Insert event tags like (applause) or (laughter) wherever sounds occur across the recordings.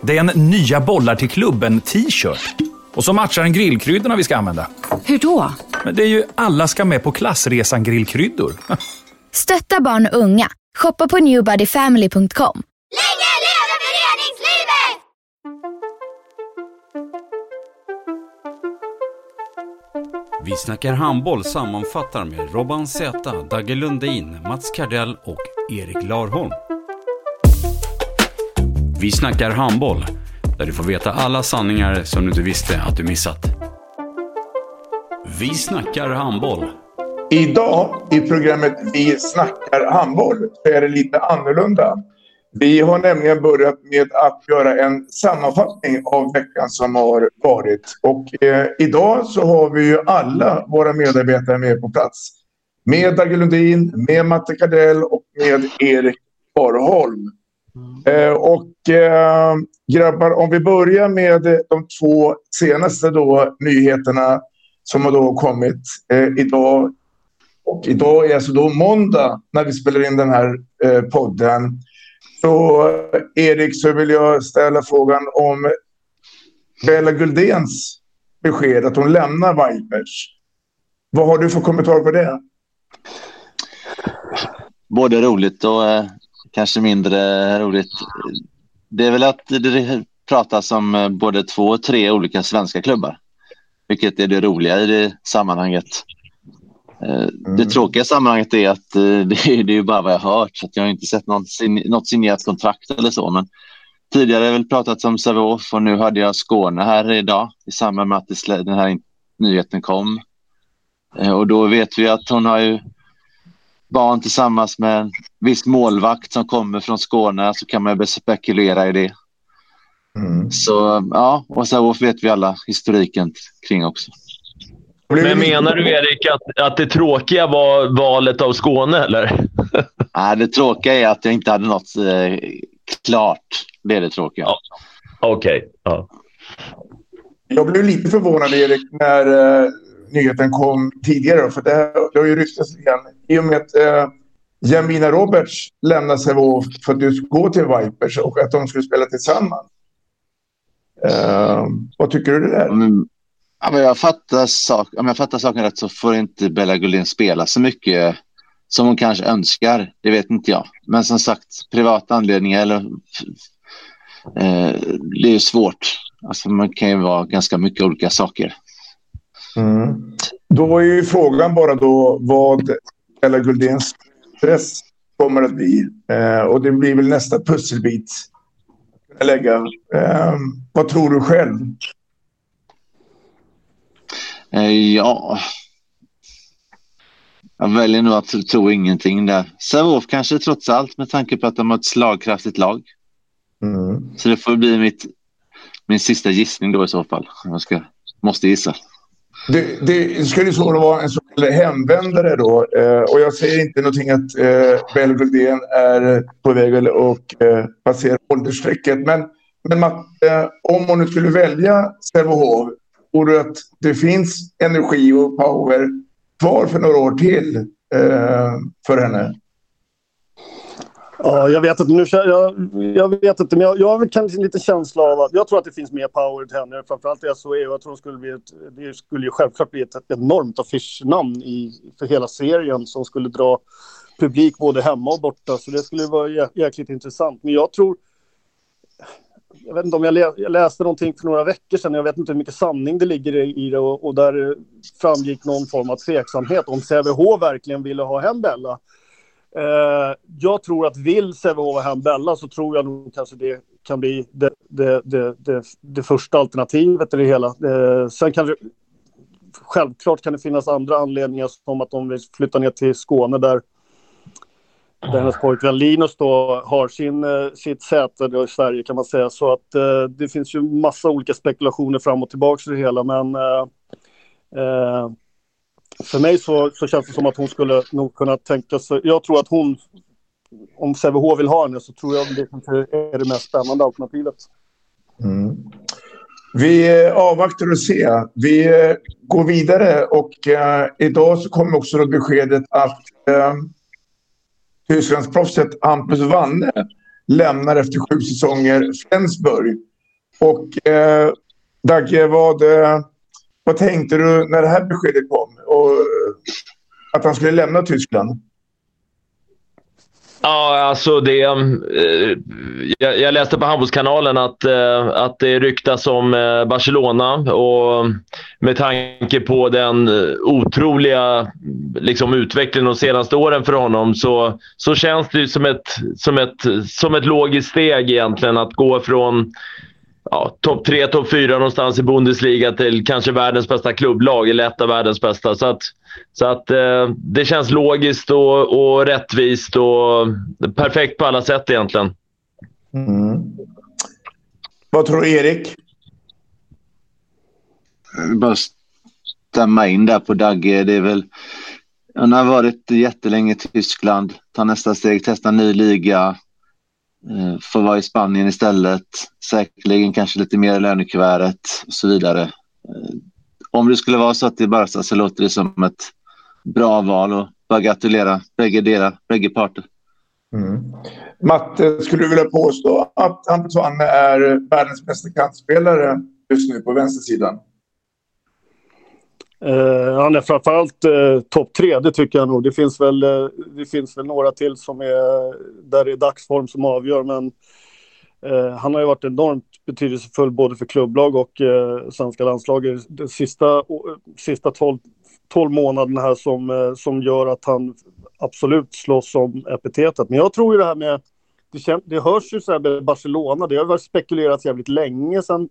Det är en nya bollar till klubben t-shirt. Och så matchar den grillkryddorna vi ska använda. Hur då? Men det är ju alla ska med på klassresan grillkryddor. (laughs) Stötta barn och unga. Shoppa på newbodyfamily.com. Länge leve föreningslivet! Vi snackar handboll sammanfattar med Robban Z, Dagge Lundin, Mats Kardell och Erik Larholm. Vi snackar handboll, där du får veta alla sanningar som du inte visste att du missat. Vi snackar handboll. Idag i programmet Vi snackar handboll så är det lite annorlunda. Vi har nämligen börjat med att göra en sammanfattning av veckan som har varit. Och eh, idag så har vi ju alla våra medarbetare med på plats. Med Dagge Lundin, med Matte Kardell och med Erik Arholm. Eh, och eh, grabbar, om vi börjar med de två senaste då, nyheterna som har då kommit eh, idag. Och idag är alltså då måndag när vi spelar in den här eh, podden. Så Erik, så vill jag ställa frågan om Bella Guldens besked att hon lämnar Vipers. Vad har du för kommentar på det? Både roligt och eh, kanske mindre roligt. Det är väl att det pratas om eh, både två och tre olika svenska klubbar. Vilket är det roliga i det sammanhanget. Mm. Det tråkiga sammanhanget är att eh, (laughs) det är, det är bara vad jag hört. Så jag har inte sett någon, något signerat kontrakt eller så. Men tidigare har jag väl pratat om Sävehof och nu hade jag Skåne här idag i samband med att den här nyheten kom. Eh, och då vet vi att hon har ju barn tillsammans med en viss målvakt som kommer från Skåne så kan man spekulera i det. Mm. Så ja, och Sävehof vet vi alla historiken kring också. Men menar du Erik att, att det tråkiga var valet av Skåne eller? (laughs) Nej, det tråkiga är att jag inte hade något eh, klart. Det är det tråkiga. Ja. Okej. Okay. Ja. Jag blev lite förvånad Erik när eh, nyheten kom tidigare. För det, det har ju ryktats igen. I och med att eh, Jamina Roberts lämnade Sävehof för att du skulle gå till Vipers och att de skulle spela tillsammans. Eh, vad tycker du det där? Mm. Ja, men jag fattar sak, om jag fattar saken rätt så får inte Bella Gullin spela så mycket som hon kanske önskar. Det vet inte jag. Men som sagt, privata anledningar eller eh, det är svårt. Alltså, man kan ju vara ganska mycket olika saker. Mm. Då är ju frågan bara då vad Bella Guldens stress kommer att bli. Eh, och det blir väl nästa pusselbit. Lägga. Eh, vad tror du själv? Eh, ja. Jag väljer nog att tro ingenting där. Sävehof kanske trots allt med tanke på att de har ett slagkraftigt lag. Mm. Så det får bli mitt, min sista gissning då i så fall. Jag ska, måste gissa. Det, det skulle så vara en så kallad hemvändare då. Eh, och jag säger inte någonting att eh, Belgudén är på väg att eh, passera åldersstrecket. Men, men Matte, om hon nu skulle välja Sävehof Tror du att det finns energi och power kvar för några år till eh, för henne? Ja, jag vet inte. Nu, jag, jag vet inte, men jag, jag har kanske en liten känsla av att jag tror att det finns mer power till henne. Framförallt i SOE. Jag tror det skulle, bli ett, det skulle ju självklart bli ett, ett enormt affischnamn i, för hela serien som skulle dra publik både hemma och borta. Så det skulle vara jäkligt intressant. Men jag tror jag vet inte om jag, lä jag, läste någonting för några veckor sedan, jag vet inte hur mycket sanning det ligger i det och, och där framgick någon form av tveksamhet om Sävehof verkligen ville ha hem Bella. Eh, jag tror att vill Sävehof ha hem Bella så tror jag nog kanske det kan bli det, det, det, det, det första alternativet i det hela. Eh, sen kan det, självklart kan det finnas andra anledningar som att de vill flytta ner till Skåne där där hennes pojkvän Linus då har sin, eh, sitt säte då i Sverige kan man säga. Så att eh, det finns ju massa olika spekulationer fram och tillbaka i det hela. Men eh, eh, för mig så, så känns det som att hon skulle nog kunna tänka sig. Jag tror att hon, om Sävehof vill ha henne så tror jag det kanske är det mest spännande alternativet. Mm. Vi eh, avvaktar och ser. Vi eh, går vidare och eh, idag så kommer också då beskedet att eh, Tysklandsproffset Hampus Wanne lämnar efter sju säsonger Flensburg. Och eh, Dagge, vad, eh, vad tänkte du när det här beskedet kom? Och, att han skulle lämna Tyskland? Ja, alltså det... Eh, jag, jag, läste på Handbollskanalen att, eh, att det ryktas om eh, Barcelona och med tanke på den eh, otroliga liksom, utvecklingen de senaste åren för honom så, så känns det som ett, som, ett, som ett logiskt steg egentligen att gå från ja, topp tre, topp fyra någonstans i Bundesliga till kanske världens bästa klubblag, eller ett av världens bästa. Så att, så att eh, det känns logiskt och, och rättvist och perfekt på alla sätt egentligen. Mm. Vad tror du, Erik? Bara stämma in där på Dagge. Det är väl... Han har varit jättelänge i Tyskland, tar nästa steg, testar ny liga, få får vara i Spanien istället. Säkerligen kanske lite mer i lönekuvertet och så vidare. Eh, om det skulle vara så att det är Barca så låter det som ett bra val och bara gratulera bägge, delar, bägge parter. Mm. Matte, skulle du vilja påstå att Hampus Wanne är världens bästa kantspelare just nu på vänstersidan? Uh, han är framförallt uh, topp tre, det tycker jag nog. Det finns, väl, uh, det finns väl några till som är där det är dagsform som avgör, men han har ju varit enormt betydelsefull både för klubblag och uh, svenska landslaget de sista, sista 12, 12 månaderna här som, som gör att han absolut slåss om epitetet. Men jag tror ju det här med, det, det hörs ju så här med Barcelona, det har varit spekulerats jävligt länge sedan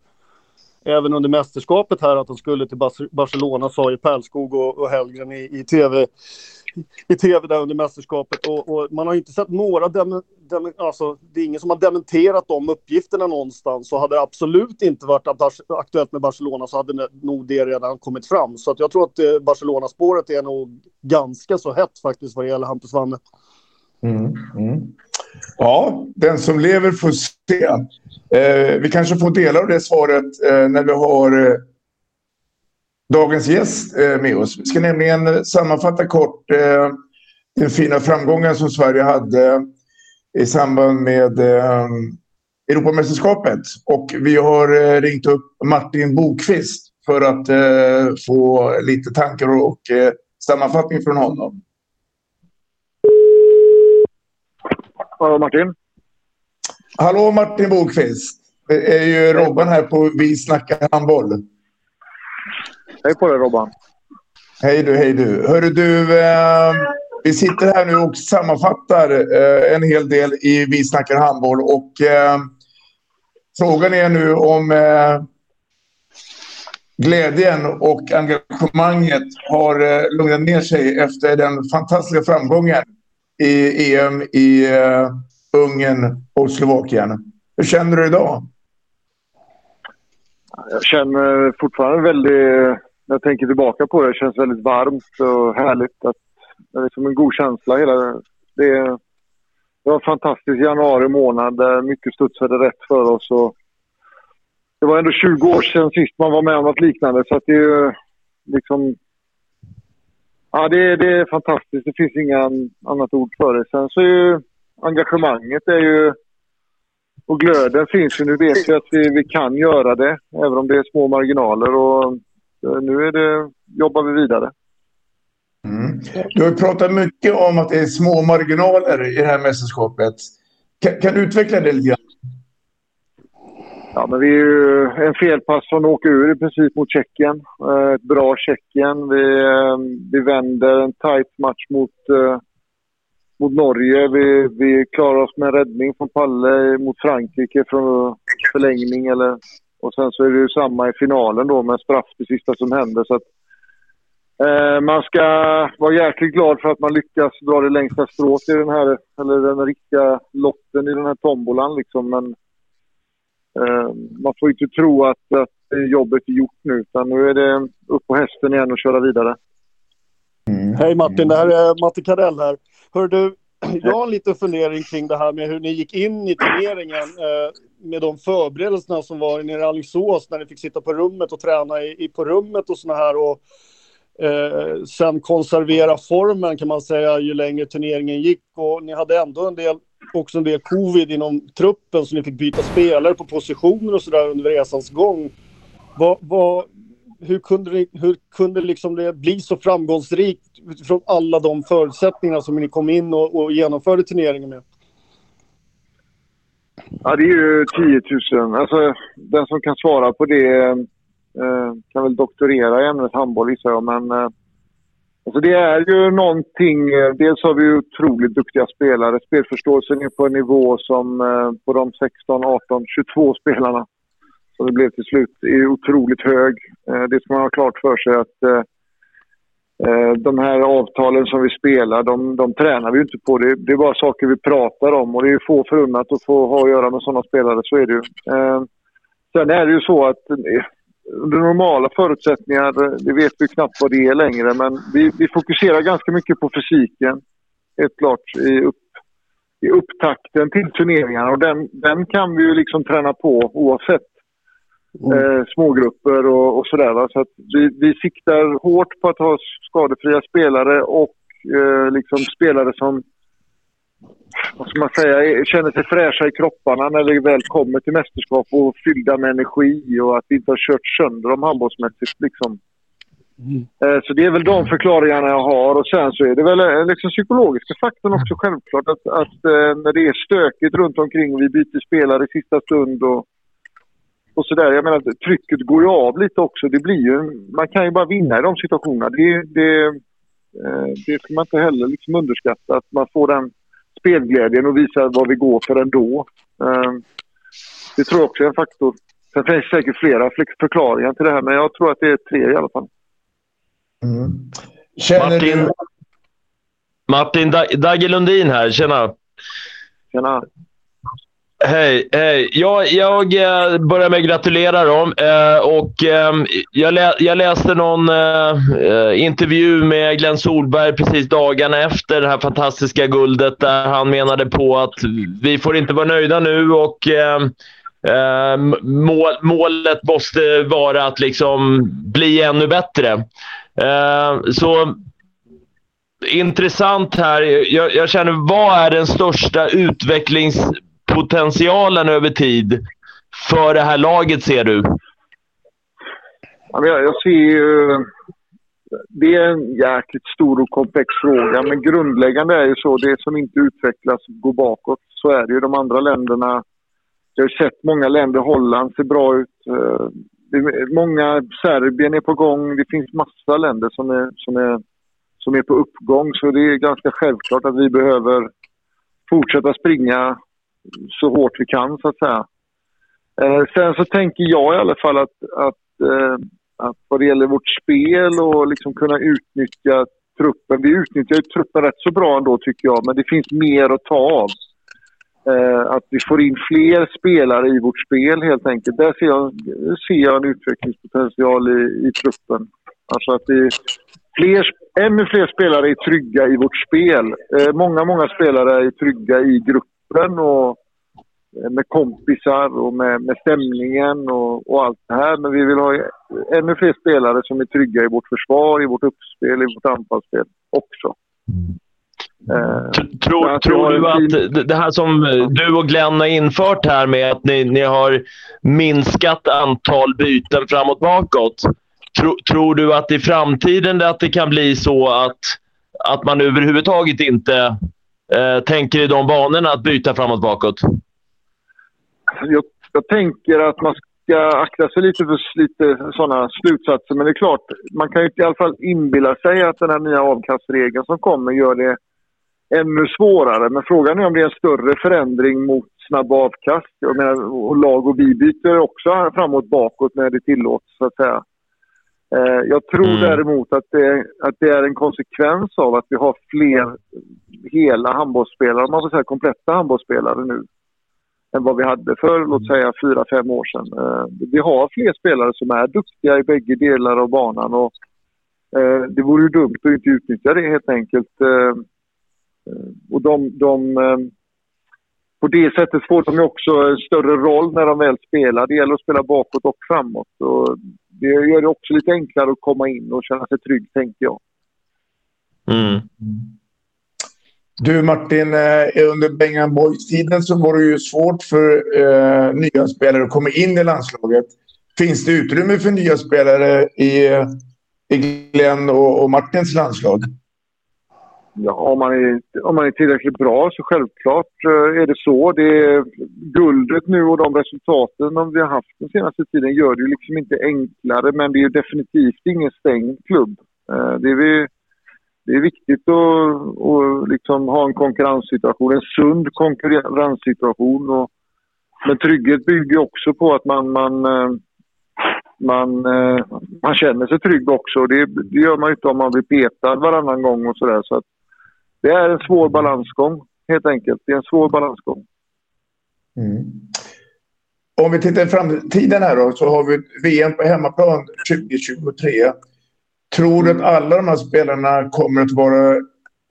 även under mästerskapet här att de skulle till Barcelona sa ju Pärlskog och, och Hellgren i, i, tv i tv där under mästerskapet. Och, och man har inte sett några dem, dem, alltså det är ingen som har dementerat de uppgifterna någonstans. Så hade det absolut inte varit aktuellt med Barcelona så hade nog det redan kommit fram. Så att jag tror att eh, Barcelona-spåret är nog ganska så hett faktiskt vad det gäller Hampus Wanne. Mm, mm. Ja, den som lever får se. Eh, vi kanske får delar av det svaret eh, när vi har eh, dagens gäst eh, med oss. Vi ska nämligen eh, sammanfatta kort eh, den fina framgången som Sverige hade i samband med eh, Europamästerskapet. Och vi har eh, ringt upp Martin Bokvist för att eh, få lite tankar och sammanfattning från honom. Hallå Martin. Hallå Martin Bokvist. Det är ju Robban här på Vi snackar handboll. Hej på dig Robban. Hej du, hej du. Hörru du, eh, vi sitter här nu och sammanfattar eh, en hel del i Vi snackar handboll och eh, frågan är nu om eh, glädjen och engagemanget har eh, lugnat ner sig efter den fantastiska framgången i EM i uh, Ungern och Slovakien. Hur känner du idag? Jag känner fortfarande väldigt... När jag tänker tillbaka på det, det känns väldigt varmt och härligt. Att, det är liksom en god känsla. Hela, det, det var en fantastisk januari månad där mycket studsade rätt för oss. Och det var ändå 20 år sedan sist man var med om något liknande. Så att det är liksom Ja, det, det är fantastiskt. Det finns inga annat ord för det. Sen så är ju engagemanget är ju... Och glöden finns ju. Nu vet vi att vi, vi kan göra det, även om det är små marginaler. Och eh, nu är det, jobbar vi vidare. Mm. Du har pratat mycket om att det är små marginaler i det här mästerskapet. Kan, kan du utveckla det lite grann? Ja, men vi är ju en felpass från att åka ur i princip mot Tjeckien. Eh, ett bra Tjeckien. Vi, eh, vi vänder en tight match mot, eh, mot Norge. Vi, vi klarar oss med en räddning från Palle mot Frankrike från förlängning. Eller, och sen så är det ju samma i finalen då med straff det sista som händer. Så att, Eh, man ska vara jäkligt glad för att man lyckas dra det längsta strået i den här, eller den riktiga lotten i den här tombolan liksom. Men Eh, man får inte tro att, att jobbet är gjort nu, utan nu är det upp på hästen igen och köra vidare. Mm. Hej Martin, det här är Matti Karell här. Hör du, (clears throat) jag har en liten fundering kring det här med hur ni gick in i turneringen eh, med de förberedelserna som var nere i Alingsås när ni fick sitta på rummet och träna i, i på rummet och sådana här och eh, sen konservera formen kan man säga ju längre turneringen gick och ni hade ändå en del också en del covid inom truppen så ni fick byta spelare på positioner och sådär under resans gång. Vad, vad, hur kunde, det, hur kunde liksom det bli så framgångsrikt utifrån alla de förutsättningarna som ni kom in och, och genomförde turneringen med? Ja, det är ju 10 000. Alltså, den som kan svara på det eh, kan väl doktorera i ämnet handboll gissar jag. Men eh, alltså det är ju någonting. Eh, dels har vi otroligt duktiga spelare. Spelförståelsen är på en nivå som eh, på de 16, 18, 22 spelarna som det blev till slut är otroligt hög. Eh, det ska man ha klart för sig att de här avtalen som vi spelar, de, de tränar vi ju inte på. Det, det, är bara saker vi pratar om och det är få förunnat att få ha att göra med sådana spelare, så är det ju. Sen är det ju så att under normala förutsättningar, det vet vi knappt vad det är längre, men vi, vi fokuserar ganska mycket på fysiken. Helt klart i, upp, i upptakten till turneringarna och den, den kan vi ju liksom träna på oavsett Mm. Eh, smågrupper och, och sådär. Så att vi, vi siktar hårt på att ha skadefria spelare och eh, liksom spelare som vad ska man säga, känner sig fräscha i kropparna när vi väl kommer till mästerskap och fyllda med energi och att vi inte har kört sönder dem handbollsmässigt. Liksom. Mm. Eh, så det är väl de förklaringarna jag har och sen så är det väl eh, liksom psykologiska faktorn också självklart att, att eh, när det är stökigt runt omkring och vi byter spelare i sista stund och och sådär. Jag menar, trycket går ju av lite också. Det blir ju, man kan ju bara vinna i de situationerna. Det, det, det ska man inte heller liksom underskatta. Att man får den spelglädjen och visar vad vi går för ändå. Eh, det tror jag också är en faktor. Sen finns det säkert flera förklaringar till det här, men jag tror att det är tre i alla fall. Mm. Martin, du... Martin Dagge Lundin här. Tjena! Tjena! Hej, hej. Jag, jag börjar med att gratulera dem. Eh, och, eh, jag, lä jag, läste någon eh, eh, intervju med Glenn Solberg precis dagarna efter det här fantastiska guldet där han menade på att vi får inte vara nöjda nu och mål, målet måste vara att liksom bli ännu bättre. så intressant här. Jag, jag, känner, vad är den största utvecklings potentialen över tid för det här laget ser du? jag, jag ser ju... Det är en jäkligt stor och komplex fråga, men grundläggande är ju så. Det som inte utvecklas går bakåt. Så är det ju. De andra länderna... Jag har sett många länder. Holland ser bra ut. Eh, många... Serbien är på gång. Det finns massa länder som är, som är, som är på uppgång. Så det är ganska självklart att vi behöver fortsätta springa så hårt vi kan så att säga. Eh, sen så tänker jag i alla fall att, att, eh, att vad det gäller vårt spel och liksom kunna utnyttja truppen. Vi utnyttjar ju truppen rätt så bra ändå tycker jag, men det finns mer att ta av. Eh, att vi får in fler spelare i vårt spel helt enkelt. Där ser jag, ser jag en utvecklingspotential i, i truppen. Alltså att vi, fler, ännu fler spelare är trygga i vårt spel. Eh, många, många spelare är trygga i gruppen gruppen och eh, med kompisar och med, med stämningen och, och, allt det här. Men vi vill ha ännu fler spelare som är trygga i vårt försvar, i vårt uppspel, i vårt anfallsspel också. Eh, tror, tror du att det här som du och Glenn har infört här med att ni, ni har minskat antal byten framåt bakåt. Tro, tror du att i framtiden att det kan bli så att, att man överhuvudtaget inte eh, tänker i de banorna att byta framåt bakåt? Jag, jag tänker att man ska akta sig lite för lite sådana slutsatser. Men det är klart, man kan ju i alla fall inbilla sig att den här nya avkastregeln som kommer gör det ännu svårare. Men frågan är om det är en större förändring mot snabba avkast. Jag menar, lag och vi byter också framåt bakåt när det tillåts, så att säga. Eh, jag tror Mm. däremot att det, att det är en konsekvens av att vi har fler hela handbollsspelare, om man får säga kompletta handbollsspelare nu, än vad vi hade för låt säga fyra, fem år sedan. Eh, vi har fler spelare som är duktiga i bägge delar av banan och eh, det vore ju dumt att inte utnyttja det helt enkelt. Och de, de på det sättet får de ju också en större roll när de väl spelar. Det gäller att spela bakåt och framåt. Och det gör det också lite enklare att komma in och känna sig trygg, tänker jag. Mm. Du Martin, eh, under Bengan Boys-tiden så var det ju svårt för eh, nya spelare att komma in i landslaget. Finns det utrymme för nya spelare i, i Glenn och, och Martins landslag? Ja, om man, är, om man är tillräckligt bra så självklart eh, är det så. Det är, guldet nu och de resultaten som vi har haft den senaste tiden gör det ju liksom inte enklare men det är ju definitivt ingen stängd klubb. Eh, det är, vi, det är viktigt att, att liksom ha en konkurrenssituation, en sund konkurrenssituation. Och, men trygghet bygger också på att man, man, eh, man, man känner sig trygg också. Det, det gör man ju inte om man blir petad varannan gång och sådär. Så att det är en svår balansgång helt enkelt. Det är en svår balansgång. Mm. Om vi tittar i framtiden här då så har vi VM på hemmaplan 2023. Tror du att alla de här spelarna kommer att vara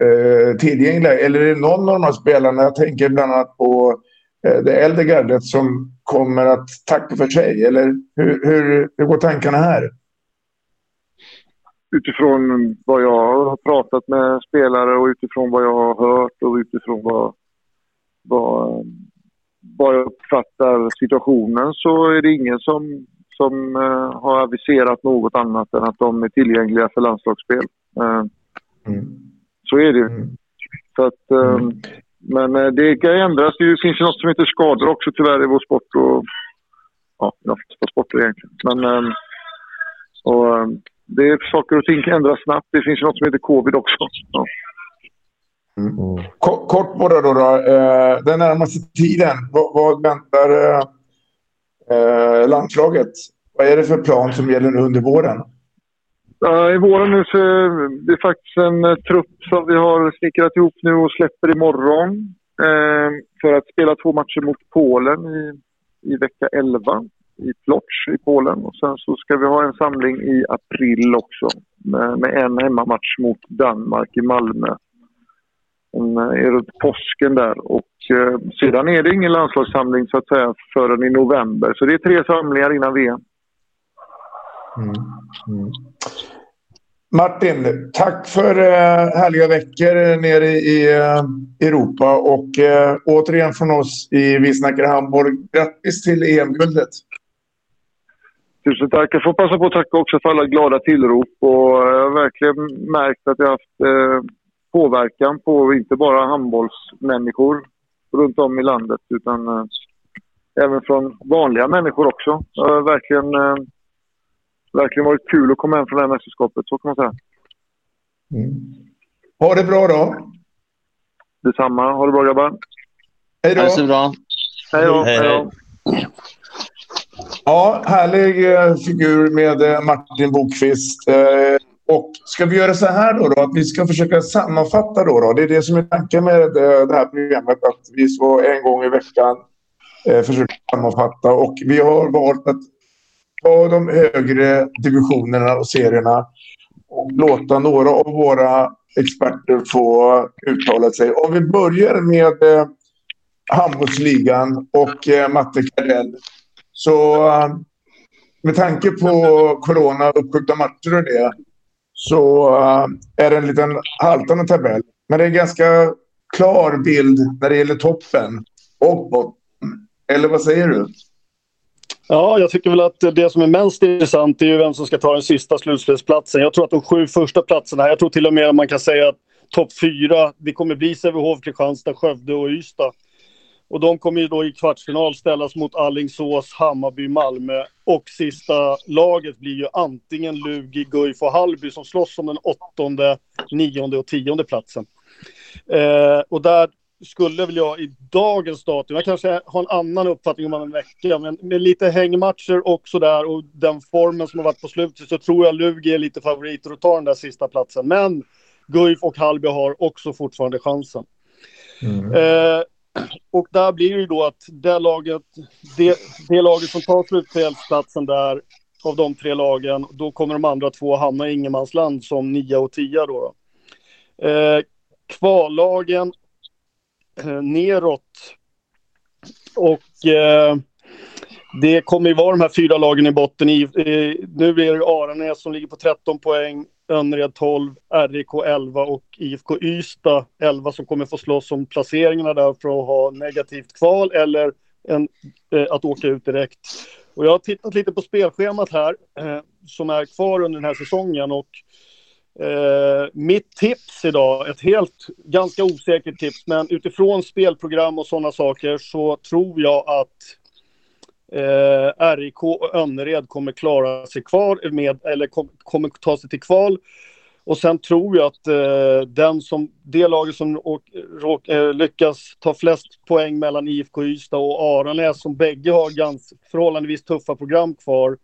eh, tillgängliga? Eller är det någon av de här spelarna, jag tänker bland annat på eh, det äldre gardet som kommer att tacka för sig? Eller hur, hur, hur går tankarna här? Utifrån vad jag har pratat med spelare och utifrån vad jag har hört och utifrån vad, vad, vad jag uppfattar situationen så är det ingen som, som eh, har aviserat något annat än att de är tillgängliga för landslagsspel. Eh, Så är det ju. Så att, eh, Men eh, det kan ändras. Det finns ju något som heter skador också tyvärr i vår sport. Och, ja, i de flesta sporter egentligen. Men, och, det är saker och ting kan ändras snabbt. Det finns ju något som heter covid också. Ja. Kort, kort bara då. då eh, den närmaste tiden, vad, vad väntar eh, eh, landslaget? Vad är det för plan som gäller nu under våren? Ja, I våren nu så är det faktiskt en eh, trupp som vi har snickrat ihop nu och släpper imorgon. Eh, för att spela två matcher mot Polen i, i vecka 11 i Plock i Polen. Och sen så ska vi ha en samling i april också med, med en hemmamatch mot Danmark i Malmö. En, eh, är runt påsken där. Och eh, sedan är det ingen landslagssamling så att säga förrän i november. Så det är tre samlingar innan VM. Mm, mm. Martin, tack för eh, härliga veckor eh, nere i eh, Europa och eh, återigen från oss i Vi snackar Hamburg. Grattis till EM-guldet! Tusen tack. Jag får passa på att tacka också för alla glada tillrop. Och jag har verkligen märkt att jag har haft eh, påverkan på inte bara handbollsmänniskor runt om i landet utan eh, även från vanliga människor också. Det har verkligen, eh, verkligen varit kul att komma hem från det här mästerskapet, så kan man säga. Ha det bra då! Detsamma. Ha det bra grabbar. Hej då! Ha det så bra. Hej då. Hej, Hej då. Ja, härlig eh, figur med eh, Martin Bokvist. Eh, och ska vi göra så här då, då att vi ska försöka sammanfatta då, då. Det är det som är tanken med det här programmet, att vi så en gång i veckan eh, försöker sammanfatta. Och vi har valt att ta de högre divisionerna och serierna och låta några av våra experter få uttala sig. Om vi börjar med eh, handbollsligan och eh, Matte Kardell. Så eh, med tanke på corona, uppskjutna matcher och det, så eh, är det en liten haltande tabell. Men det är en ganska klar bild när det gäller toppen och botten. Eller vad säger du? Ja, jag tycker väl att det som är mest intressant är ju vem som ska ta den sista slutspelsplatsen. Jag tror att de sju första platserna, jag tror till och med att man kan säga att topp fyra, det kommer bli Sävehof, Kristianstad, Skövde och Ystad. Och de kommer ju då i kvartsfinal ställas mot Allingsås, Hammarby, Malmö. Och sista laget blir ju antingen Lugi, Guif och Hallby som slåss om den åttonde, nionde och tionde platsen. Eh, och där skulle väl jag i dagens datum, jag kanske har en annan uppfattning om en vecka, men med lite hängmatcher och sådär och den formen som har varit på slutet så tror jag Lugi är lite favoriter att ta den där sista platsen. Men Guif och Halby har också fortfarande chansen. Mm. Eh, och där blir det ju då att det laget, det, det laget som tar slutspelsplatsen där av de tre lagen, då kommer de andra två hamna i ingenmansland som nia och tia då. då. Eh, kvallagen eh, neråt och eh, det kommer ju vara de här fyra lagen i botten. I, eh, nu blir det Aranäs som ligger på 13 poäng, Önnered 12, RIK 11 och IFK Ystad 11 som kommer få slåss om placeringarna där för att ha negativt kval eller en, eh, att åka ut direkt. Och jag har tittat lite på spelschemat här eh, som är kvar under den här säsongen och eh, mitt tips idag, ett helt ganska osäkert tips, men utifrån spelprogram och sådana saker så tror jag att eh, RIK och Önnered kommer klara sig kvar med, eller kom, kommer ta sig till kval. Och sen tror jag att eh, den som, det laget som åk, råk, eh, lyckas ta flest poäng mellan IFK Ystad och Aranäs som bägge har ganska förhållandevis tuffa program kvar.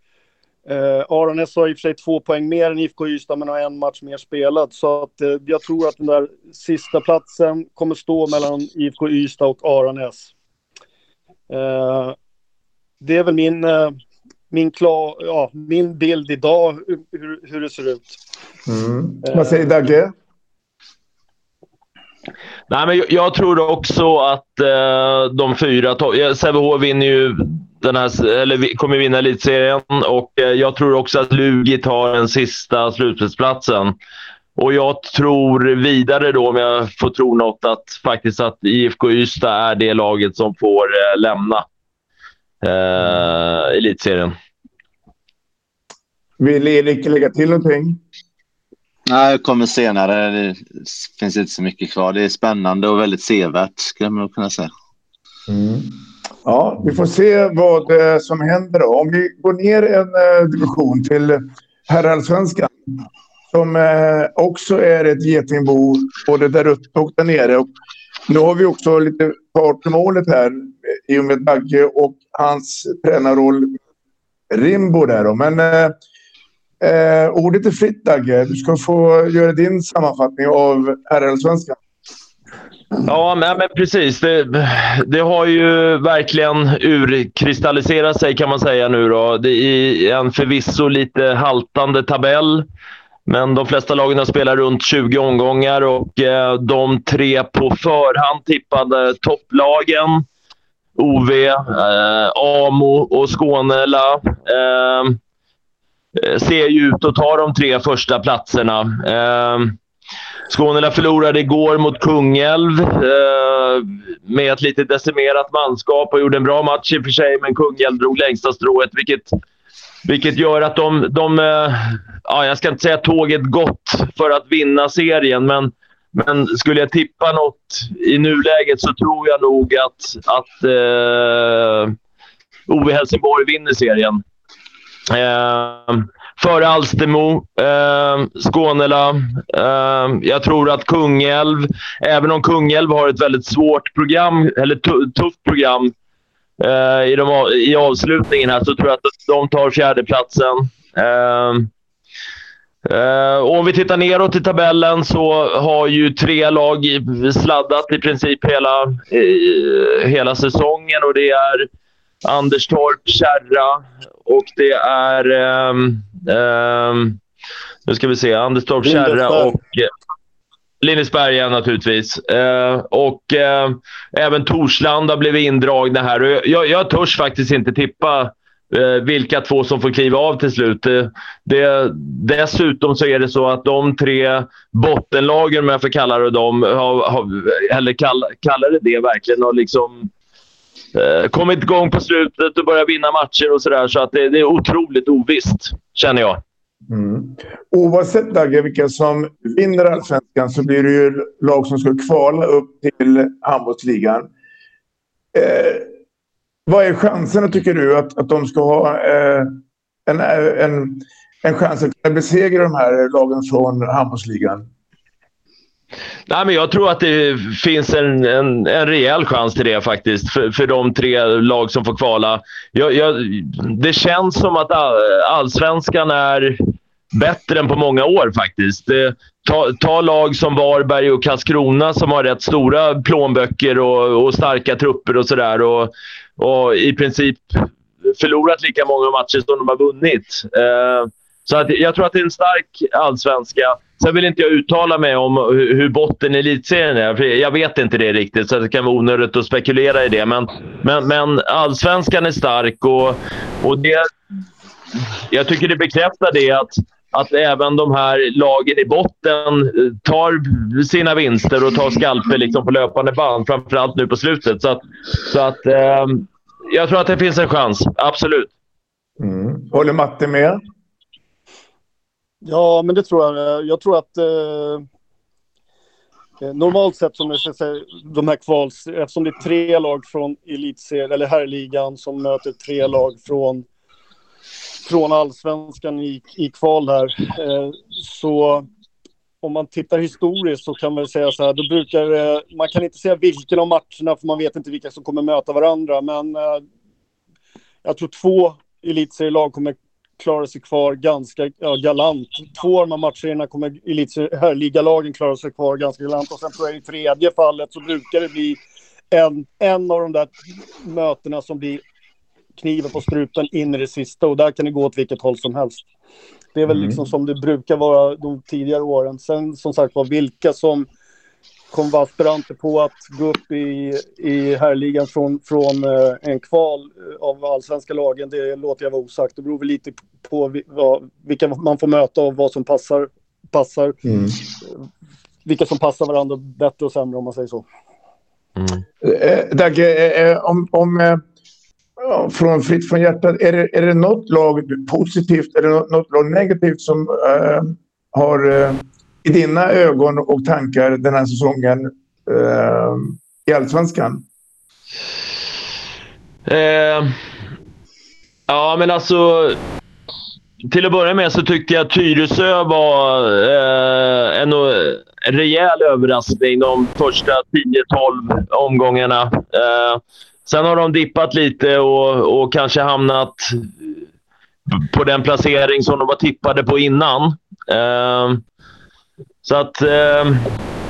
Eh, Aranäs har i och för sig två poäng mer än IFK Ystad men har en match mer spelad. Så att, eh, jag tror att den där sista platsen kommer stå mellan IFK Ystad och Aranäs. Eh, det är väl min, eh, min, klar, ja, min bild idag hur, hur det ser ut. Mm. Vad säger Dagge? Nej, men jag, jag tror också att eh, de fyra... Sävehof vinner ju den här, eller kommer vinna elitserien och eh, jag tror också att Lugi tar den sista slutspelsplatsen. Och jag tror vidare då, om jag får tro något, att faktiskt att IFK Ystad är det laget som får eh, lämna eh, elitserien. Vill Erik lägga till någonting? Nej, jag kommer senare. Det finns inte så mycket kvar. Det är spännande och väldigt sevärt, skulle man kunna säga. Mm. Ja, vi får se vad eh, som händer då. Om vi går ner en eh, division till herrallsvenskan som eh, också är ett getingbo både där uppe och där nere. Och nu har vi också lite part i målet här i och med Dagge och hans tränarroll Rimbo där då. Men eh, eh ordet är fritt Dagge. Du ska få göra din sammanfattning av RL-svenskan. Ja, men, men precis. Det, det, har ju verkligen urkristalliserat sig kan man säga nu. Då. Det är en förvisso lite haltande tabell. Men de flesta lagen har spelat runt 20 omgångar och eh, de tre på förhand tippade topplagen, OV, eh, Amo och Skånela, ehm, eh, ser ju ut att ta de tre första platserna. Eh, Skånela förlorade igår mot Kungälv eh, med ett lite decimerat manskap och gjorde en bra match i och för sig, men Kungälv drog längsta strået, vilket vilket gör att de, de eh, ja, jag ska inte säga tåget gått för att vinna serien, men, men skulle jag tippa något i nuläget så tror jag nog att, att eh, Ove Helsingborg vinner serien. Eh, före Alstermo, eh, Skånela. Eh, jag tror att Kungälv, även om Kungälv har ett väldigt svårt program, eller tufft program, eh, i, de, i avslutningen här så tror jag att de tar fjärdeplatsen. Eh, eh, och om vi tittar neråt i tabellen så har ju tre lag sladdat i princip hela, hela säsongen och det är Anderstorp, Kärra och det är... Um, um, nu ska vi se. Anderstorp, Kärra och... Lindesberga naturligtvis. Eh, och eh, även Torslanda blev indragna här. Jag, jag törs faktiskt inte tippa eh, Eh, vilka två som får kliva av till slut. Det, det, dessutom så är det så att de tre bottenlagen, om jag får kalla det dem, har, har, eller kall, kallar det det verkligen, har liksom eh, kommit igång på slutet och börjat vinna matcher och sådär. Så att det, det är otroligt ovisst, känner jag. Mm. Oavsett Dagge, vilka som vinner allsvenskan så blir det ju lag som ska kvala upp till handbollsligan. Eh, vad är chanserna tycker du att, att de ska ha eh, en, eh, en, en chans att kunna besegra de här lagen från handbollsligan? Nej, men jag tror att det finns en, en, en rejäl chans till det faktiskt, för, för de tre lag som får kvala. Jag, jag, det känns som att allsvenskan är bättre än på många år faktiskt. Ta, ta lag som Varberg och Karlskrona som har rätt stora plånböcker och, och starka trupper och sådär. Och, i princip förlorat lika många matcher som de har vunnit. Eh, så att jag tror att det är en stark allsvenska. Sen vill inte jag uttala mig om hur botten i elitserien är, för jag vet inte det riktigt, så det kan vara onödigt att spekulera i det. Men, men, men allsvenskan är stark och, och det, jag tycker det bekräftar det att, att även de här lagen i botten eh, tar sina vinster och tar skalper liksom på löpande band, framförallt nu på slutet. Så att, så att eh, jag tror att det finns en chans, absolut. Mm. Håller Matte med? Ja, men det tror jag. Jag tror att eh, eh normalt sett som jag säga, de här kvals, eftersom det är tre lag från elitserien eller herrligan som möter tre lag från från allsvenskan i, i kval här. Eh, så om man tittar historiskt så kan man säga så här, då brukar eh, man kan inte säga vilken av matcherna för man vet inte vilka som kommer möta varandra, men eh, jag tror två elitserielag kommer klara sig kvar ganska ja, galant. Två av de här matcherna kommer elitligalagen klara sig kvar ganska galant och sen tror jag i tredje fallet så brukar det bli en, en av de där mötena som blir kniven på strupen in i det sista och där kan det gå åt vilket håll som helst. Det är väl mm. liksom som det brukar vara de tidigare åren. Sen som sagt var vilka som kommer vara aspiranter på att gå upp i, i herrligan från, från eh, en kval eh, av allsvenska lagen, det låter jag vara osagt. Det beror väl lite på vad, vilka man får möta och vad som passar. passar mm. Vilka som passar varandra bättre och sämre om man säger så. Mm. Eh, Dagge, eh, om, om Ja, från fritt från hjärtat, är det, är det något lag positivt eller något, något lag negativt som eh, har eh, i dina ögon och tankar den här säsongen eh, i Allsvenskan? Eh, ja, men alltså... Till att börja med så tyckte jag att Tyresö var eh, en, en rejäl överraskning de första 10-12 omgångarna. Eh, sen har de dippat lite och, och kanske hamnat på den placering som de var tippade på innan. Eh, så att... Eh,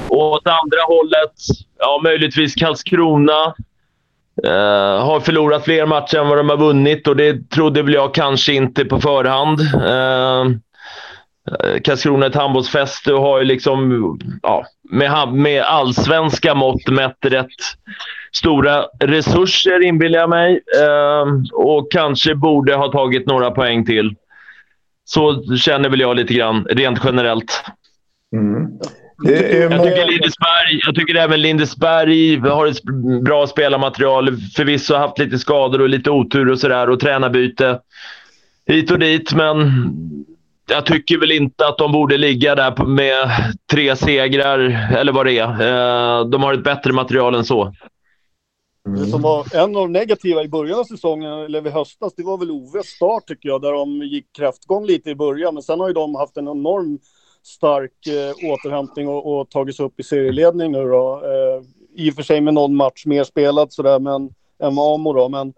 åt andra hållet, ja möjligtvis Karlskrona. Eh, har förlorat fler matcher än vad de har vunnit och det trodde väl jag kanske inte på förhand. Eh, Karlskrona är ett handbollsfäste och har ju liksom, ja, med, med allsvenska mått mätt rätt stora resurser inbillar jag mig. Eh, och kanske borde ha tagit några poäng till. Så känner väl jag lite grann, rent generellt. Mm. Jag, tycker Lindesberg, jag tycker även Lindesberg har ett bra spelarmaterial. Förvisso haft lite skador och lite otur och sådär och tränarbyte hit och dit. Men jag tycker väl inte att de borde ligga där med tre segrar eller vad det är. Eh, de har ett bättre material än så. Mm. Det som var en av de negativa i början av säsongen, eller i höstas, det var väl Oves start tycker jag, där de gick kräftgång lite i början. Men sen har ju de haft en enorm stark eh, återhämtning och, och tagit sig upp i serieledning nu då. Eh, I och för sig med någon match mer spelad sådär, men än Amo då, men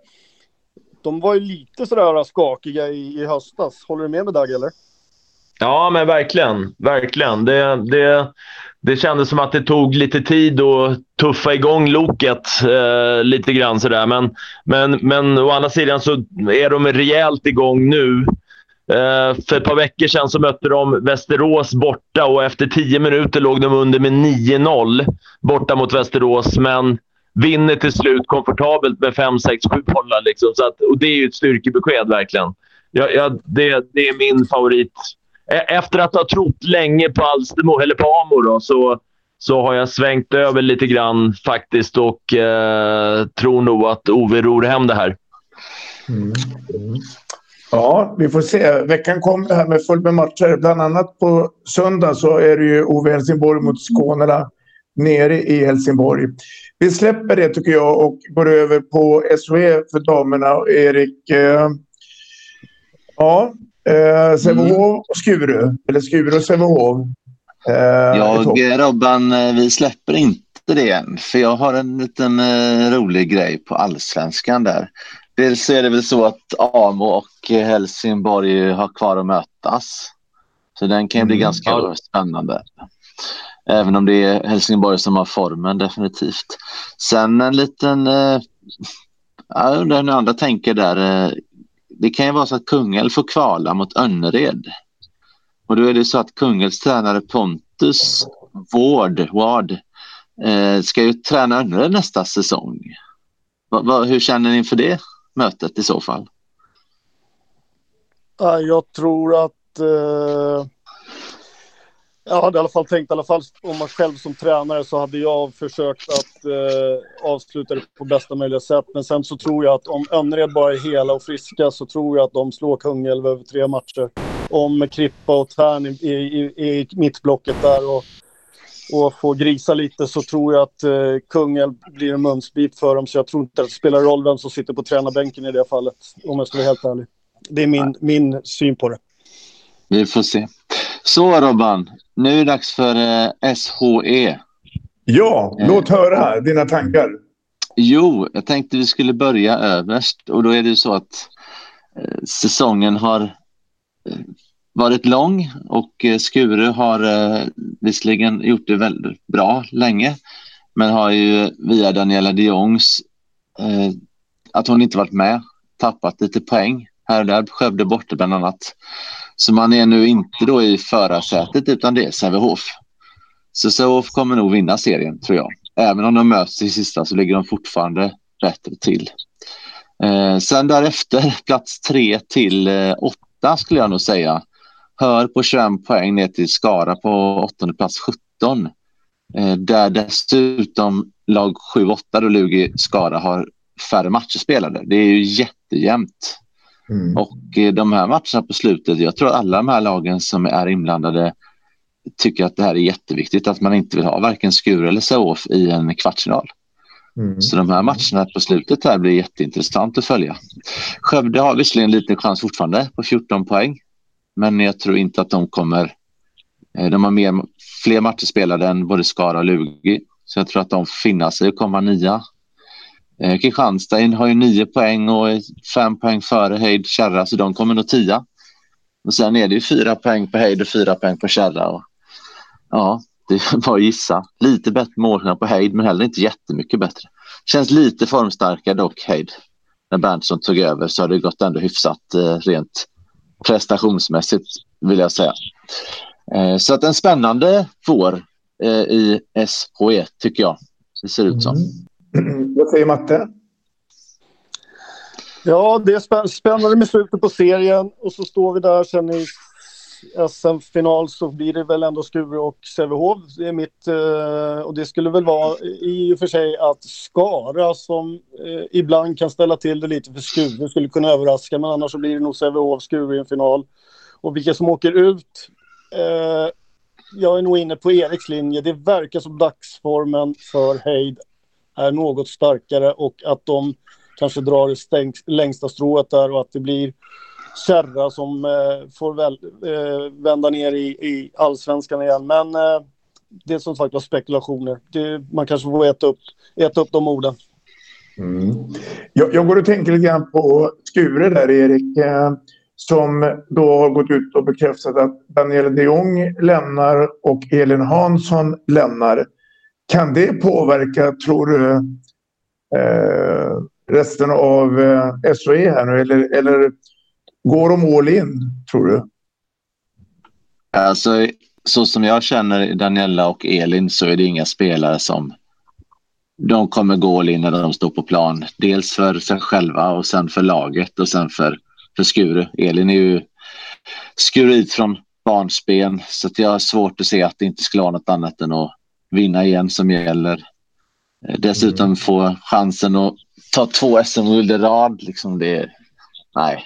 de var ju lite sådär skakiga i, i höstas. Håller du med med Dag eller? Ja, men verkligen. Verkligen. Det, det, det kändes som att det tog lite tid att tuffa igång loket eh, lite grann sådär. Men, men, men å andra sidan så är de rejält igång nu. Eh, för ett par veckor sedan så mötte de Västerås borta och efter tio minuter låg de under med 9-0 borta mot Västerås. Men vinner till slut komfortabelt med 5, 6, 7 bollar. Liksom. Så att, och det är ju ett styrkebesked verkligen. Ja, ja det, det är min favorit. Eh, efter att ha trott länge på Alstermo, eller på Amo då, så, så har jag svängt över lite grann faktiskt och eh, tror nog att Ove ror hem det här. Mm. Mm. Ja, vi får se. Veckan kommer här med fullt med matcher. Bland annat på söndag så är det ju Ove Helsingborg mot Skånela nere i Helsingborg. Vi släpper det tycker jag och går över på SHE för damerna. Erik, eh, ja, eh, Sävehof och Skuru. Eller Skuru och Sävehof. Eh, jag, Robban, eh, vi släpper inte det än, för jag har en liten eh, rolig grej på allsvenskan där. Dels är det väl så att Amo och Helsingborg har kvar att mötas. Så den kan ju bli mm. ganska ja. spännande. Även om det är Helsingborg som har formen definitivt. Sen en liten... Eh, jag undrar hur andra tänker där. Det kan ju vara så att Kungälv får kvala mot Önnered. Och då är det så att Kungälvs tränare Pontus Ward, Ward eh, ska ju träna Önnered nästa säsong. Va, va, hur känner ni inför det mötet i så fall? Jag tror att eh, jag hade i alla fall tänkt, i alla fall om man själv som tränare så hade jag försökt att eh, avsluta det på bästa möjliga sätt. Men sen så tror jag att om Önnered bara är hela och friska så tror jag att de slår Kungälv över tre matcher. Om Krippa och Tern i, i, i mittblocket där och, och får grisa lite så tror jag att eh, Kungälv blir en mumsbit för dem. Så jag tror inte att det spelar roll vem som sitter på tränarbänken i det fallet. Om jag ska vara helt ärlig. Det är min, min syn på det. Vi får se. Så Robban, nu är det dags för eh, SHE. Ja, eh, låt höra dina tankar. Jo, jag tänkte vi skulle börja överst och då är det så att eh, säsongen har varit lång och Skure har visserligen gjort det väldigt bra länge men har ju via Daniela de Jongs att hon inte varit med tappat lite poäng här och där. Skövde borta bland annat. Så man är nu inte då i förarsätet utan det är Sävehof. Så Sävehof kommer nog vinna serien tror jag. Även om de möts i sista så ligger de fortfarande bättre till. Eh, sen därefter plats tre till eh, åtta skulle jag nog säga. Hör på 21 poäng ner till Skara på åttonde plats 17. Eh, där dessutom lag 7-8 då Lugi Skara har färre matcher spelade. Det är ju jättejämnt. Mm. Och eh, de här matcherna på slutet, jag tror alla de här lagen som är inblandade tycker att det här är jätteviktigt, att man inte vill ha varken Skure eller Sävehof i en kvartsfinal. Mm. Så de här matcherna på slutet här blir jätteintressant att följa. Skövde har visserligen lite chans fortfarande på 14 poäng, men jag tror inte att de kommer... Eh, de har mer, fler matcher spelade än både Skara och Lugi, så jag tror att de finnar sig och komma nia Eh, Kristianstad har ju nio poäng och är fem poäng före Heid Kärra, så de kommer nog tia. Och sen är det ju fyra poäng på Heid och fyra poäng på Kärra. Och, ja, det är bara att gissa. Lite bättre målskillnad på Heid, men heller inte jättemycket bättre. Känns lite formstarkare dock, Heid. När Berntsson tog över så har det gått ändå hyfsat eh, rent prestationsmässigt, vill jag säga. Eh, så att en spännande vår eh, i SHE, tycker jag. Det ser ut som. Mm. (clears throat) Vad säger Matte? Ja, det är spännande med slutet på serien och så står vi där sen i SM-final så blir det väl ändå Skuru och Sävehof. Det är mitt, eh, och det skulle väl vara i och för sig att Skara som eh, ibland kan ställa till det lite för Skuru skulle kunna överraska men annars så blir det nog Sävehof, Skuru i en final. Och vilka som åker ut eh, jag är nog inne på Eriks linje. Det verkar som dagsformen för Heid är något starkare och att de kanske drar det stängs, längsta strået där och att det blir Kärra som eh, får väl, eh, vända ner i, i allsvenskan igen. Men eh, det är som sagt var spekulationer. Det, man kanske får äta upp, äta upp de orden. Mm. Jag, jag, går och tänker lite grann på Skure där, Erik. Eh, som då har gått ut och bekräftat att Daniel de Jong lämnar och Elin Hansson lämnar. Kan det påverka, tror du, eh, resten av eh, SOE här nu? Eller, eller går de all in, tror du? Alltså, så som jag känner Daniela och Elin så är det inga spelare som de kommer gå all in när de står på plan. Dels för sig själva och sen för laget och sen för, för Skuru. Elin är ju skurit från barnsben så att jag har svårt att se att det inte skulle vara något annat än att vinna igen som gäller. Eh, dessutom mm. få chansen att ta två SM-guld i rad. Liksom det, nej,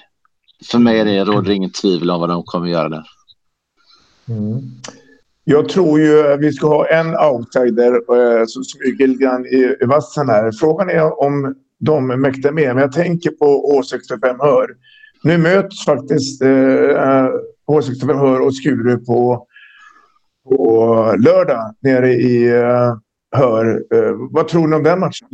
för mig är det, råder inget tvivel om vad de kommer göra där. Mm. Jag tror ju att vi ska ha en outsider eh, som smyger lite grann i, i vassen här. Frågan är om de mäktar med. Men jag tänker på H65 Hör. Nu möts faktiskt eh, H65 Hör och Skure på på lördag nere i uh, Hör. Uh, vad tror ni om den matchen?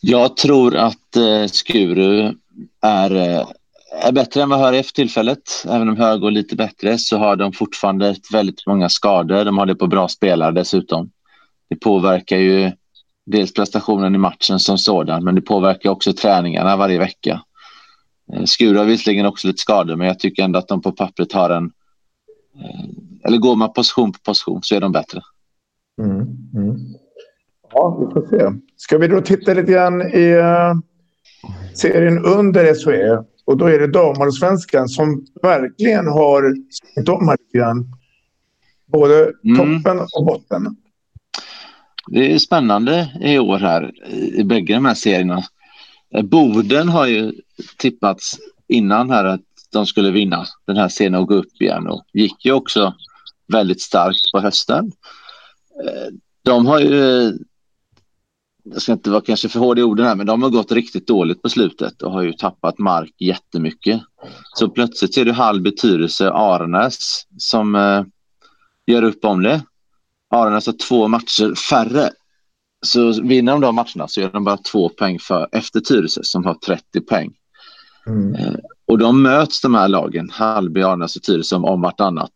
Jag tror att uh, Skuru är, uh, är bättre än vad Hör är för tillfället. Även om Hör går lite bättre så har de fortfarande väldigt många skador. De har det på bra spelare dessutom. Det påverkar ju dels prestationen i matchen som sådan, men det påverkar också träningarna varje vecka. Skuru har visserligen också lite skador, men jag tycker ändå att de på pappret har en... Eh, eller går man position på position så är de bättre. Mm, mm. Ja, vi får se. Ska vi då titta lite grann i uh, serien under SHE? Och då är det damallsvenskan som verkligen har skrivit om här lite grann. Både mm. toppen och botten. Det är spännande i år här i bägge de här serierna. Eh, Boden har ju tippats innan här att de skulle vinna den här serien och gå upp igen och gick ju också väldigt starkt på hösten. Eh, de har ju, jag ska inte vara kanske för hård i orden här, men de har gått riktigt dåligt på slutet och har ju tappat mark jättemycket. Så plötsligt ser du Hallby, Tyresö, Aranäs som eh, gör upp om det. Aranäs har två matcher färre så vinner de de matcherna så gör de bara två poäng för, efter Tyresö som har 30 poäng. Mm. Eh, och de möts de här lagen, Hallby, Arnäs och Tyresö om vartannat.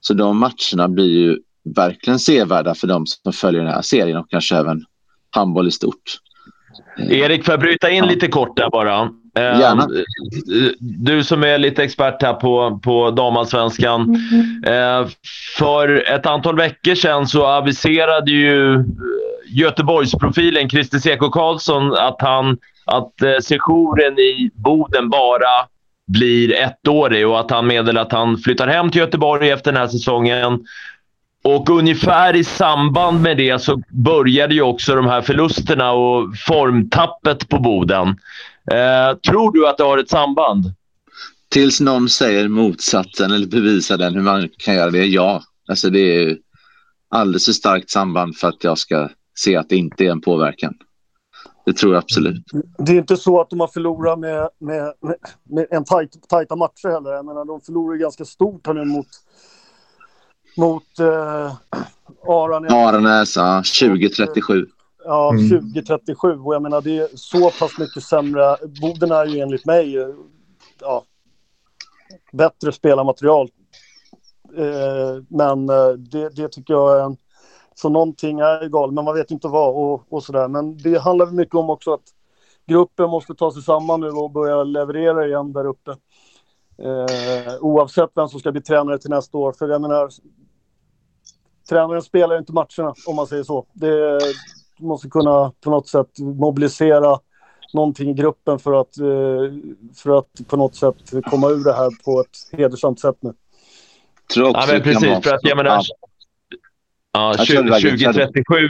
Så de matcherna blir ju verkligen sevärda för de som följer den här serien och kanske även handboll i stort. Erik, får jag bryta in ja. lite kort där bara? Gärna. Du som är lite expert här på, på damallsvenskan. Mm. För ett antal veckor sedan så aviserade ju Göteborgsprofilen Christer Seko Karlsson att, han, att eh, sessionen i Boden bara blir ettårig och att han meddelar att han flyttar hem till Göteborg efter den här säsongen. Och ungefär i samband med det så började ju också de här förlusterna och formtappet på Boden. Eh, tror du att det har ett samband? Tills någon säger motsatsen eller bevisar den hur man kan göra det, ja. Alltså det är alldeles för starkt samband för att jag ska se att det inte är en påverkan. Det tror jag absolut. Det är inte så att de har förlorat med, med, med, med en tajt, tajta matcher heller. Jag menar, de förlorar ganska stort här nu mot, mot eh, Aranäs. Aranäs, ja. 2037. Ja, mm. 2037. Och jag menar, det är så pass mycket sämre. Boden är ju enligt mig ja, bättre spelarmaterial. Eh, men eh, det, det tycker jag är en så någonting är galet, men man vet inte vad och, och sådär. Men det handlar mycket om också att gruppen måste ta sig samman nu och börja leverera igen där uppe. Eh, oavsett vem som ska bli tränare till nästa år. För jag menar, tränaren spelar inte matcherna om man säger så. Det måste kunna på något sätt mobilisera någonting i gruppen för att, eh, för att på något sätt komma ur det här på ett hedersamt sätt nu. Tror också ja, men precis, för att jag menar, Ja, 2037,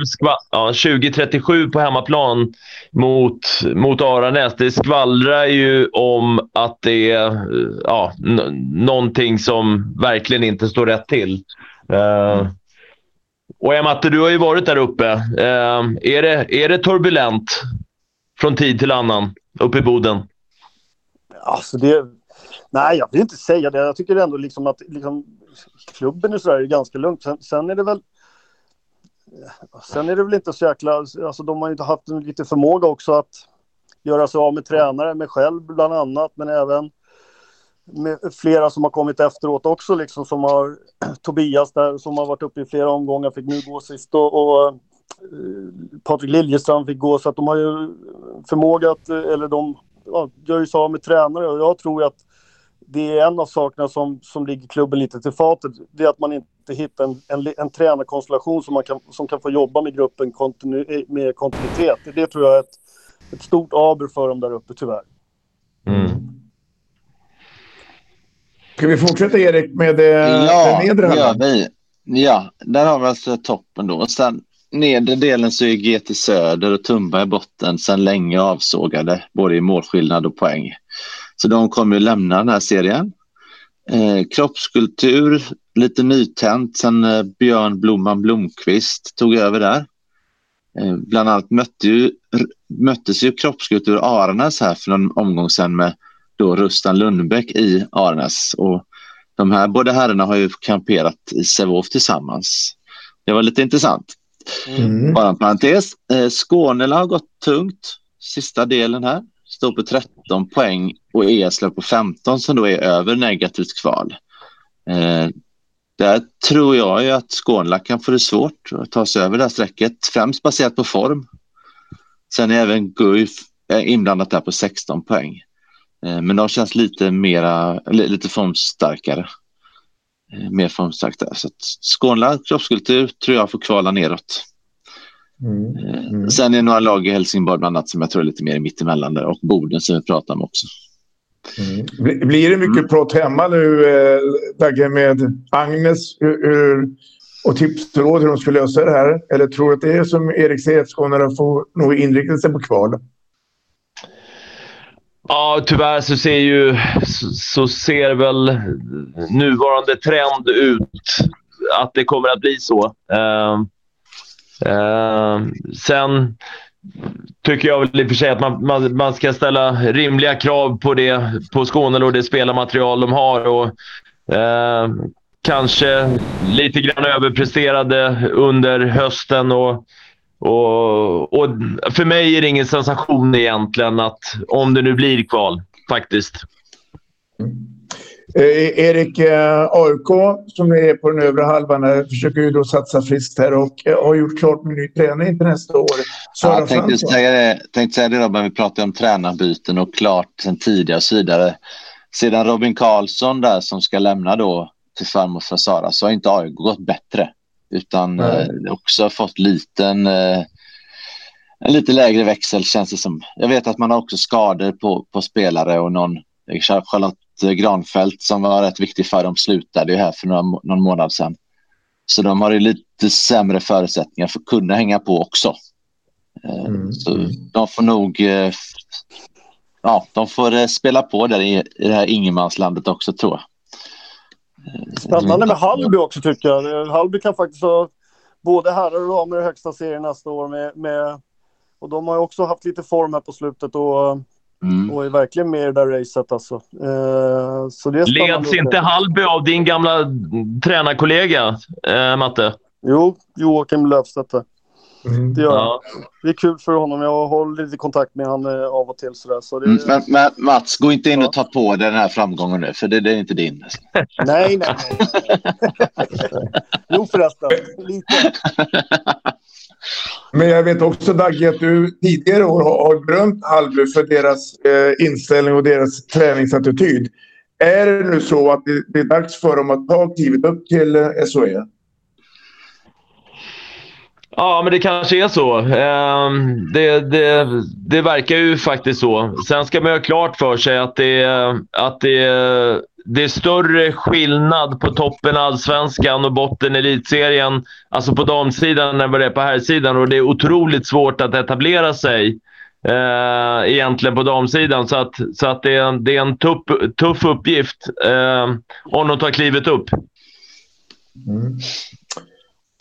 ja, 2037 på hemmaplan mot, mot Aranäs. Det skvallrar ju om att det är ja, någonting som verkligen inte står rätt till. Uh, och Matte, du har ju varit där uppe. Uh, är, det, är det turbulent från tid till annan uppe i Boden? Alltså det, nej, jag vill inte säga det. Jag tycker ändå liksom att liksom, klubben i Sverige är ganska lugnt. Sen, sen är det väl Sen är det väl inte så jäkla, alltså de har inte haft en lite förmåga också att göra sig av med tränare, med själv bland annat, men även med flera som har kommit efteråt också, liksom som har (clears throat) Tobias där som har varit uppe i flera omgångar, fick nu gå sist och, och eh, Patrik Liljestrand fick gå, så att de har ju förmåga att, eh, eller de ja, gör ju sig av med tränare och jag tror att det är en av sakerna som, som ligger klubben lite till fatet. Det är att man inte hittar en, en, en tränarkonstellation som, man kan, som kan få jobba med gruppen kontinu, med kontinuitet. Det tror jag är ett, ett stort aber för dem där uppe, tyvärr. Mm. Ska vi fortsätta Erik med det, ja, den nedre halvan? Ja, ja, där har vi alltså toppen då. Sen nedre delen så är GT Söder och Tumba i botten sedan länge avsågade, både i målskillnad och poäng. Så de kommer att lämna den här serien. Eh, kroppskultur, lite nytänt sen eh, Björn Blomman Blomqvist tog över där. Eh, bland annat mötte ju, möttes ju kroppskultur Aranäs här för någon omgång sedan med då Rustan Lundbäck i Aranäs. Och de här båda herrarna har ju kamperat i Sävehof tillsammans. Det var lite intressant. Mm. Bara en parentes. Eh, Skånela har gått tungt sista delen här. Står på 13 poäng och Eslöv på 15 som då är över negativt kval. Eh, där tror jag ju att Skånela kan få det svårt att ta sig över det här strecket, främst baserat på form. Sen är även Guif inblandat där på 16 poäng. Eh, men de känns lite mera, lite formstarkare. Eh, mer formstarkt där. Så Skånela kroppskultur tror jag får kvala neråt. Mm. Eh, mm. Sen är det några lag i Helsingborg bland annat som jag tror är lite mer mittemellan där och Boden som vi pratar om också. Mm. Blir det mycket mm. prat hemma nu, eh, Dagge, med Agnes hur, och tips och råd hur de ska lösa det här? Eller tror du att det är som Erik säger, att Skåne får nog inrikta sig på kval? Ja, tyvärr så ser ju så ser väl nuvarande trend ut att det kommer att bli så. Uh, uh, sen tycker jag väl i och för sig att man, man, man ska ställa rimliga krav på, det, på Skåne och det spelarmaterial de har. Och, eh, kanske lite grann överpresterade under hösten. och och, och, för mig är det ingen sensation egentligen att om det nu blir kval, faktiskt. Mm. Eh, Erik, eh, AIK som är på den övre halvan här, försöker ju då satsa friskt här och eh, har gjort klart med ny träning till nästa år. ja, jag tänkte säga det, tänkte säga det men vi pratade om tränarbyten och klart sen tidigare och så vidare. Sedan Robin Karlsson där som ska lämna då till farmor för Sara så har inte AIK gått bättre utan eh, också fått liten, eh, en lite lägre växel känns det som. Jag vet att man har också skador på, på spelare och någon Charlotte Granfält som var rätt viktig för dem slutade ju här för några, någon månad sedan. Så de har ju lite sämre förutsättningar för att kunna hänga på också. Eh, mm. Så de får nog eh, ja, de får eh, spela på där i, i det här ingenmanslandet också tror jag. Spännande med Hallby också tycker jag. Hallby kan faktiskt ha både herrar och damer i högsta serien nästa år. Med, med, och de har ju också haft lite form här på slutet och, mm. och är verkligen med i det där racet. Alltså. Eh, så det Leds inte Hallby av din gamla tränarkollega, eh, Matte? Jo, Joakim Löfstedt. Mm. Det, ja. det är kul för honom. Jag håller lite kontakt med honom eh, av och till. Sådär, så det... mm, men, men, Mats, gå inte in ja. och ta på dig den här framgången nu, för det, det är inte din. (laughs) nej, nej. nej. (laughs) jo, förresten. Lite. (laughs) Men jag vet också, Dagge, att du tidigare år har berömt Hallby för deras eh, inställning och deras träningsattityd. Är det nu så att det, det är dags för dem att ta klivet upp till eh, SOE? Ja, men det kanske är så. Ehm, det, det, det verkar ju faktiskt så. Sen ska man ha klart för sig att det, att det, det är större skillnad på toppen allsvenskan och botten elitserien, alltså på damsidan, än vad det är på herrsidan. Och det är otroligt svårt att etablera sig eh, egentligen på damsidan. Så att, så att det, är, det är en tuff, tuff uppgift eh, om de tar klivet upp. Mm.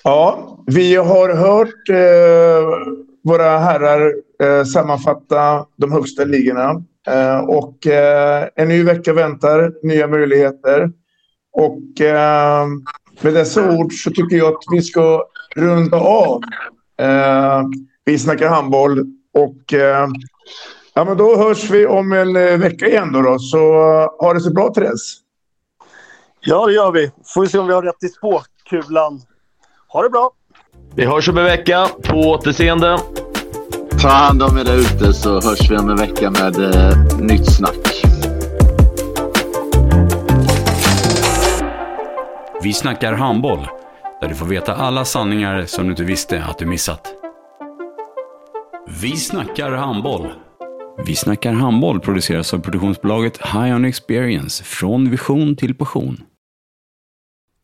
Ja, vi har hört eh, våra herrar eh, sammanfatta de högsta ligorna. Eh, och eh, en ny vecka väntar, nya möjligheter. Och eh, med dessa ord så tycker jag att vi ska runda av. Eh, vi snackar handboll och eh, ja, men då hörs vi om en eh, vecka igen då. då. Så ha det så bra Therese. Ja, det gör vi. Får vi se om vi har rätt i spåkulan. Ha det bra! Vi hörs om en vecka. På återseende. Ta hand om er där ute så hörs vi om en vecka med eh, nytt snack. Vi snackar handboll, där du får veta alla sanningar som du inte visste att du missat. Vi snackar handboll. Vi snackar handboll produceras av produktionsbolaget High On Experience, från vision till passion.